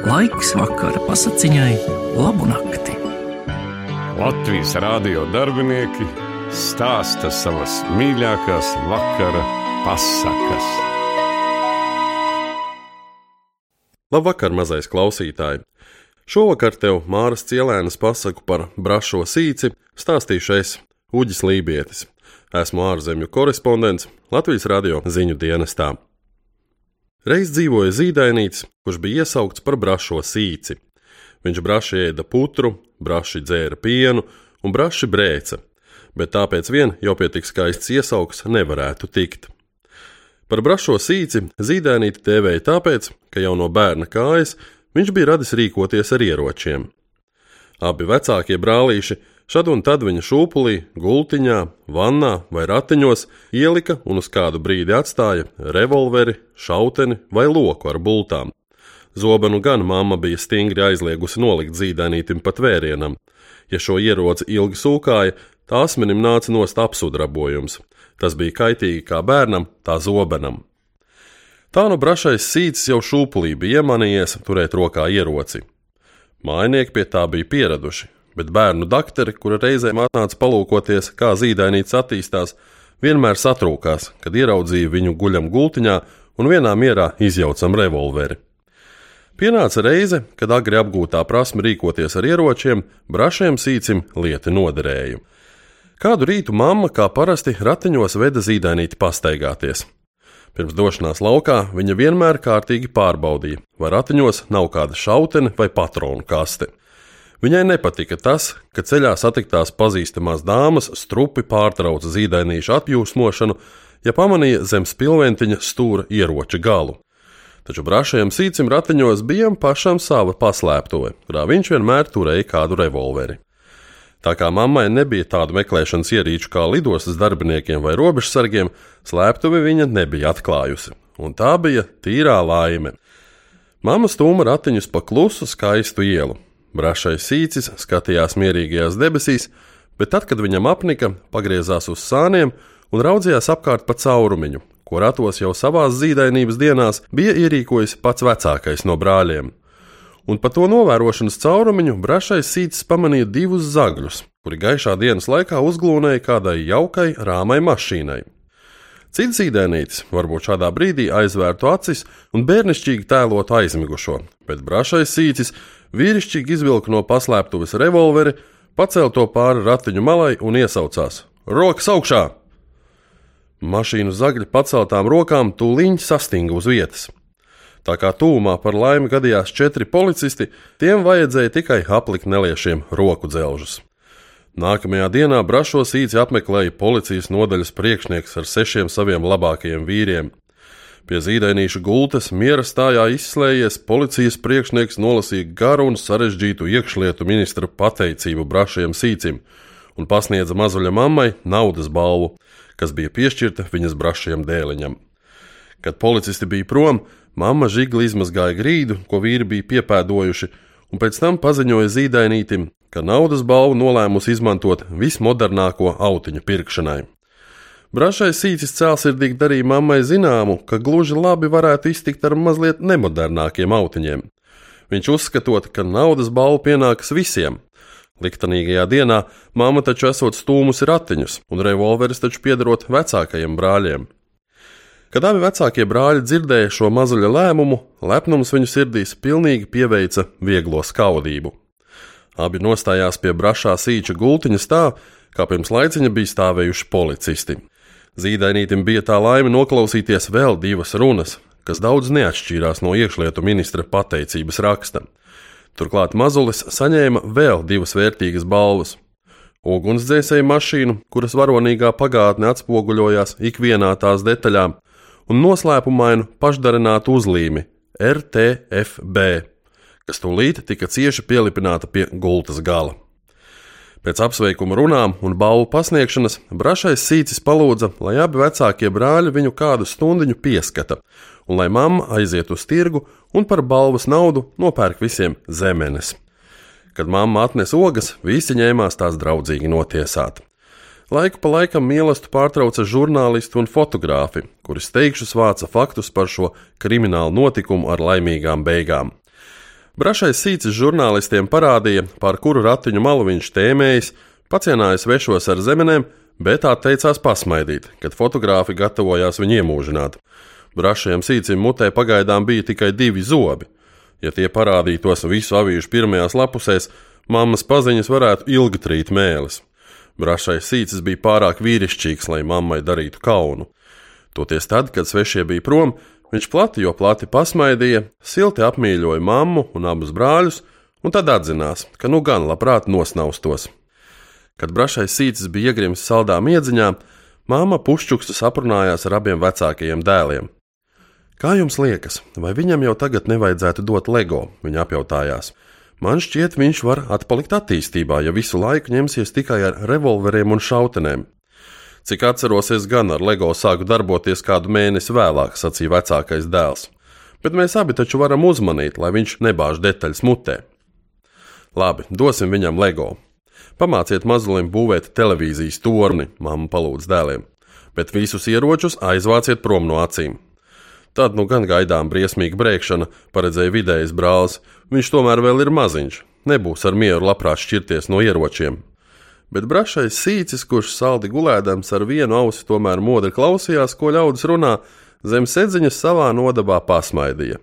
Laiks vakara pasakiņai, labu nakti. Latvijas rādio darbinieki stāsta savas mīļākās vakara pasakas. Labvakar, mazais klausītāj! Šovakar tev Māras Cielēnas pasaku par brašo sīci stāstīšu es, Uģis Lībietis. Esmu ārzemju korespondents Latvijas radio ziņu dienestā. Reiz dzīvoja zīdainīts, kurš bija iesaukts par brašo sīci. Viņš braši ēda putru, braši dzēra pienu un braši brēca, bet tāpēc vien jau pie tik skaists iesauks nevarētu tikt. Par brašo sīci zīdainīti tēvēja tāpēc, ka jau no bērna kājas viņš bija radis rīkoties ar ieročiem. Abi vecākie brālīši Šad un tad viņa šūpulī, gultiņā, vannā vai ratiņos ielika un uz kādu brīdi atstāja revolveri, šauteni vai loku ar bultām. Zobenu gan mamma bija stingri aizliegusi nolikt zīdainītim pat vērienam. Ja šo ieroci ilgi sūkāja, tā asmenim nāca nost apsudrabojums. Tas bija kaitīgi kā bērnam, tā zobenam. Tā nu brašais sīcis jau šūpulī bija iemanījies turēt rokā ieroci. Mājnieki pie tā bija pieraduši, bet bērnu doktori, kura reizēm atnāca palūkoties, kā zīdainīts attīstās, vienmēr satrūkās, kad ieraudzīja viņu guļam gultiņā un vienā mierā izjaucam revolveri. Pienāca reize, kad agri apgūtā prasme rīkoties ar ieročiem, brašiem sīcim lieti noderēja. Kādu rītu mamma, kā parasti, ratiņos veda zīdainīti pastaigāties. Pirms došanās laukā viņa vienmēr kārtīgi pārbaudīja, vai ratiņos nav kāda šautene vai patronu kaste. Viņai nepatika tas, ka ceļā satiktās pazīstamās dāmas strupi pārtrauca zīdainīšu apjūsmošanu, ja pamanīja zem spilventiņa stūra ieroča galu. Taču brašajam sīcim ratiņos bija pašam sava paslēptuve, kurā viņš vienmēr turēja kādu revolveri. Tā kā mammai nebija tādu meklēšanas ierīču kā lidostas darbiniekiem vai robežsargiem, slēptuvi viņa nebija atklājusi, un tā bija tīrā laime. Mama stūma ratiņus pa klusu, skaistu ielu, Brašais sīcis skatījās mierīgajās debesīs, bet tad, kad viņam apnika, pagriezās uz sāniem un raudzījās apkārt pa caurumiņu, ko ratos jau savās zīdainības dienās bija ierīkojis pats vecākais no brāļiem. Un pa to novērošanas caurumiņu brašais sīcis pamanīja divus zagļus, kuri gaišā dienas laikā uzglūnēja kādai jaukai rāmai mašīnai. Cits zīdainītis varbūt šādā brīdī aizvērtu acis un bērnišķīgi tēlotu aizmigušo, bet brašais sīcis vīrišķīgi izvilka no paslēptuves revolveri, pacēla to pāri ratiņu malai un iesaucās: Rokas augšā! Mašīnu zagļi paceltām rokām tūlīt sastinga uz vietas. Tā kā tūmā par laimi gadījās četri policisti, tiem vajadzēja tikai aplikt neliešiem roku dzelžus. Nākamajā dienā Brašo sīci apmeklēja policijas nodaļas priekšnieks ar sešiem saviem labākajiem vīriem. Pie zīdainīša gultas miera stājā izslēdzies policijas priekšnieks nolasīja garu un sarežģītu iekšlietu ministra pateicību brašiem sīcim un pasniedza mazuļa mammai naudas balvu, kas bija piešķirta viņas brašiem dēliņam. Kad policisti bija prom, mamma žigli izmazgāja grīdu, ko vīri bija piepēdojuši, un pēc tam paziņoja zīdainītim, ka naudas balvu nolēmusi izmantot vismodernāko autiņu pirkšanai. Brašais sīcis cēlsirdīgi darīja mammai zināmu, ka gluži labi varētu iztikt ar mazliet nemodernākiem autiņiem. Viņš uzskatot, ka naudas balva pienākas visiem. Liktenīgajā dienā mamma taču esot stūmusi ratiņus, un revolveris taču piederot vecākajiem brāļiem. Kad abi vecākie brāļi dzirdēja šo mazuļa lēmumu, lepnums viņu sirdīs pilnīgi pieveica vieglo skaudību. Abi nostājās pie brašā sīča gultiņa tā, kā pirms laiciņa bija stāvējuši policisti. Zīdainītim bija tā laime noklausīties vēl divas runas, kas daudz neatšķīrās no iekšlietu ministra pateicības raksta. Turklāt mazulis saņēma vēl divas vērtīgas balvas. Ugunsdzēsēju mašīnu, kuras varonīgā pagātne atspoguļojās ikvienā tās detaļā, un noslēpumainu pašdarinātu uzlīmi RTFB, kas tūlīt tika cieši pielipināta pie gultas gala. Pēc apsveikuma runām un balvu pasniegšanas brašais sīcis palūdza, lai abi vecākie brāļi viņu kādu stundiņu pieskata, un lai mamma aiziet uz tirgu un par balvas naudu nopērk visiem zemenes. Kad mamma atnesa ogas, visi ņēmās tās draudzīgi notiesāt. Laiku pa laikam mīlestību pārtrauca žurnālisti un fotogrāfi, kuri steigšus vāca faktus par šo kriminālu notikumu ar laimīgām beigām. Brašais sīcis žurnālistiem parādīja, pār kuru ratiņu malu viņš tēmējis, pacienājis vešos ar zemenēm, bet atteicās pasmaidīt, kad fotogrāfi gatavojās viņu iemūžināt. Brašajam sīcim mutē pagaidām bija tikai divi zobi. Ja tie parādītos visu avīžu pirmajās lapusēs, mammas paziņas varētu ilgi trīt mēlis. Brašais sīcis bija pārāk vīrišķīgs, lai mammai darītu kaunu. Toties tad, kad svešie bija prom, viņš plati jo plati pasmaidīja, silti apmīļoja mammu un abus brāļus, un tad atzinās, ka nu gan labprāt nosnaustos. Kad brašais sīcis bija iegrims saldām iedziņā, māma pušķukstu aprunājās ar abiem vecākajiem dēliem. Kā jums liekas, vai viņam jau tagad nevajadzētu dot LEGO? Viņa apjautājās. Man šķiet, viņš var atpalikt attīstībā, ja visu laiku ņemsies tikai ar revolveriem un šautenēm. Cik atceros, es gan ar LEGO sāku darboties kādu mēnesi vēlāk, sacīja vecākais dēls. Bet mēs abi taču varam uzmanīt, lai viņš nebāž detaļas mutē. Labi, dosim viņam LEGO. Pamāciet mazulim būvēt televīzijas torni, mamma palūdz dēliem, bet visus ieročus aizvāciet prom no acīm. Tad nu gan gaidām briesmīga brēkšana, paredzēja vidējais brālis. Viņš tomēr vēl ir maziņš, nebūs ar mieru labprāt šķirties no ieročiem bet brašais sīcis, kurš saldi gulēdams ar vienu ausi, tomēr modri klausījās, ko ļaudis runā, zem sedziņas savā nodabā pasmaidīja.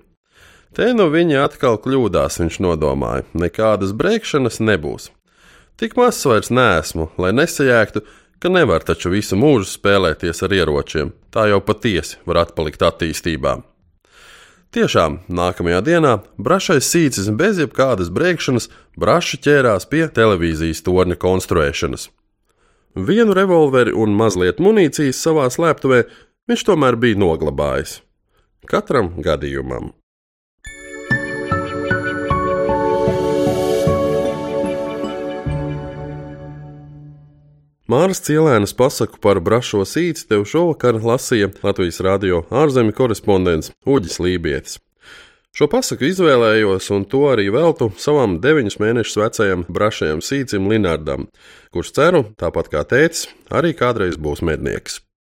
Te nu viņi atkal kļūdās, viņš nodomāja, nekādas brēkšanas nebūs. Tik maz vairs nesmu, lai nesajēgtu, ka nevar taču visu mūžu spēlēties ar ieročiem. Tā jau patiesi var atpalikt attīstībā. Tiešām, nākamajā dienā brašais sīcis bez jebkādas brēkšanas braši ķērās pie televīzijas torņa konstruēšanas. Vienu revolveri un mazliet munīcijas savā slēptuvē viņš tomēr bija noglabājis. Katram gadījumam. Māras Cielēnas pasaku par brašo sīci tev šovakar lasīja Latvijas radio ārzemju korespondents Uģis Lībietis. Šo pasaku izvēlējos un to arī veltu savam deviņus mēnešus vecajam brašajam sīcim Linardam, kurš ceru, tāpat kā tēcis, arī kādreiz būs mednieks.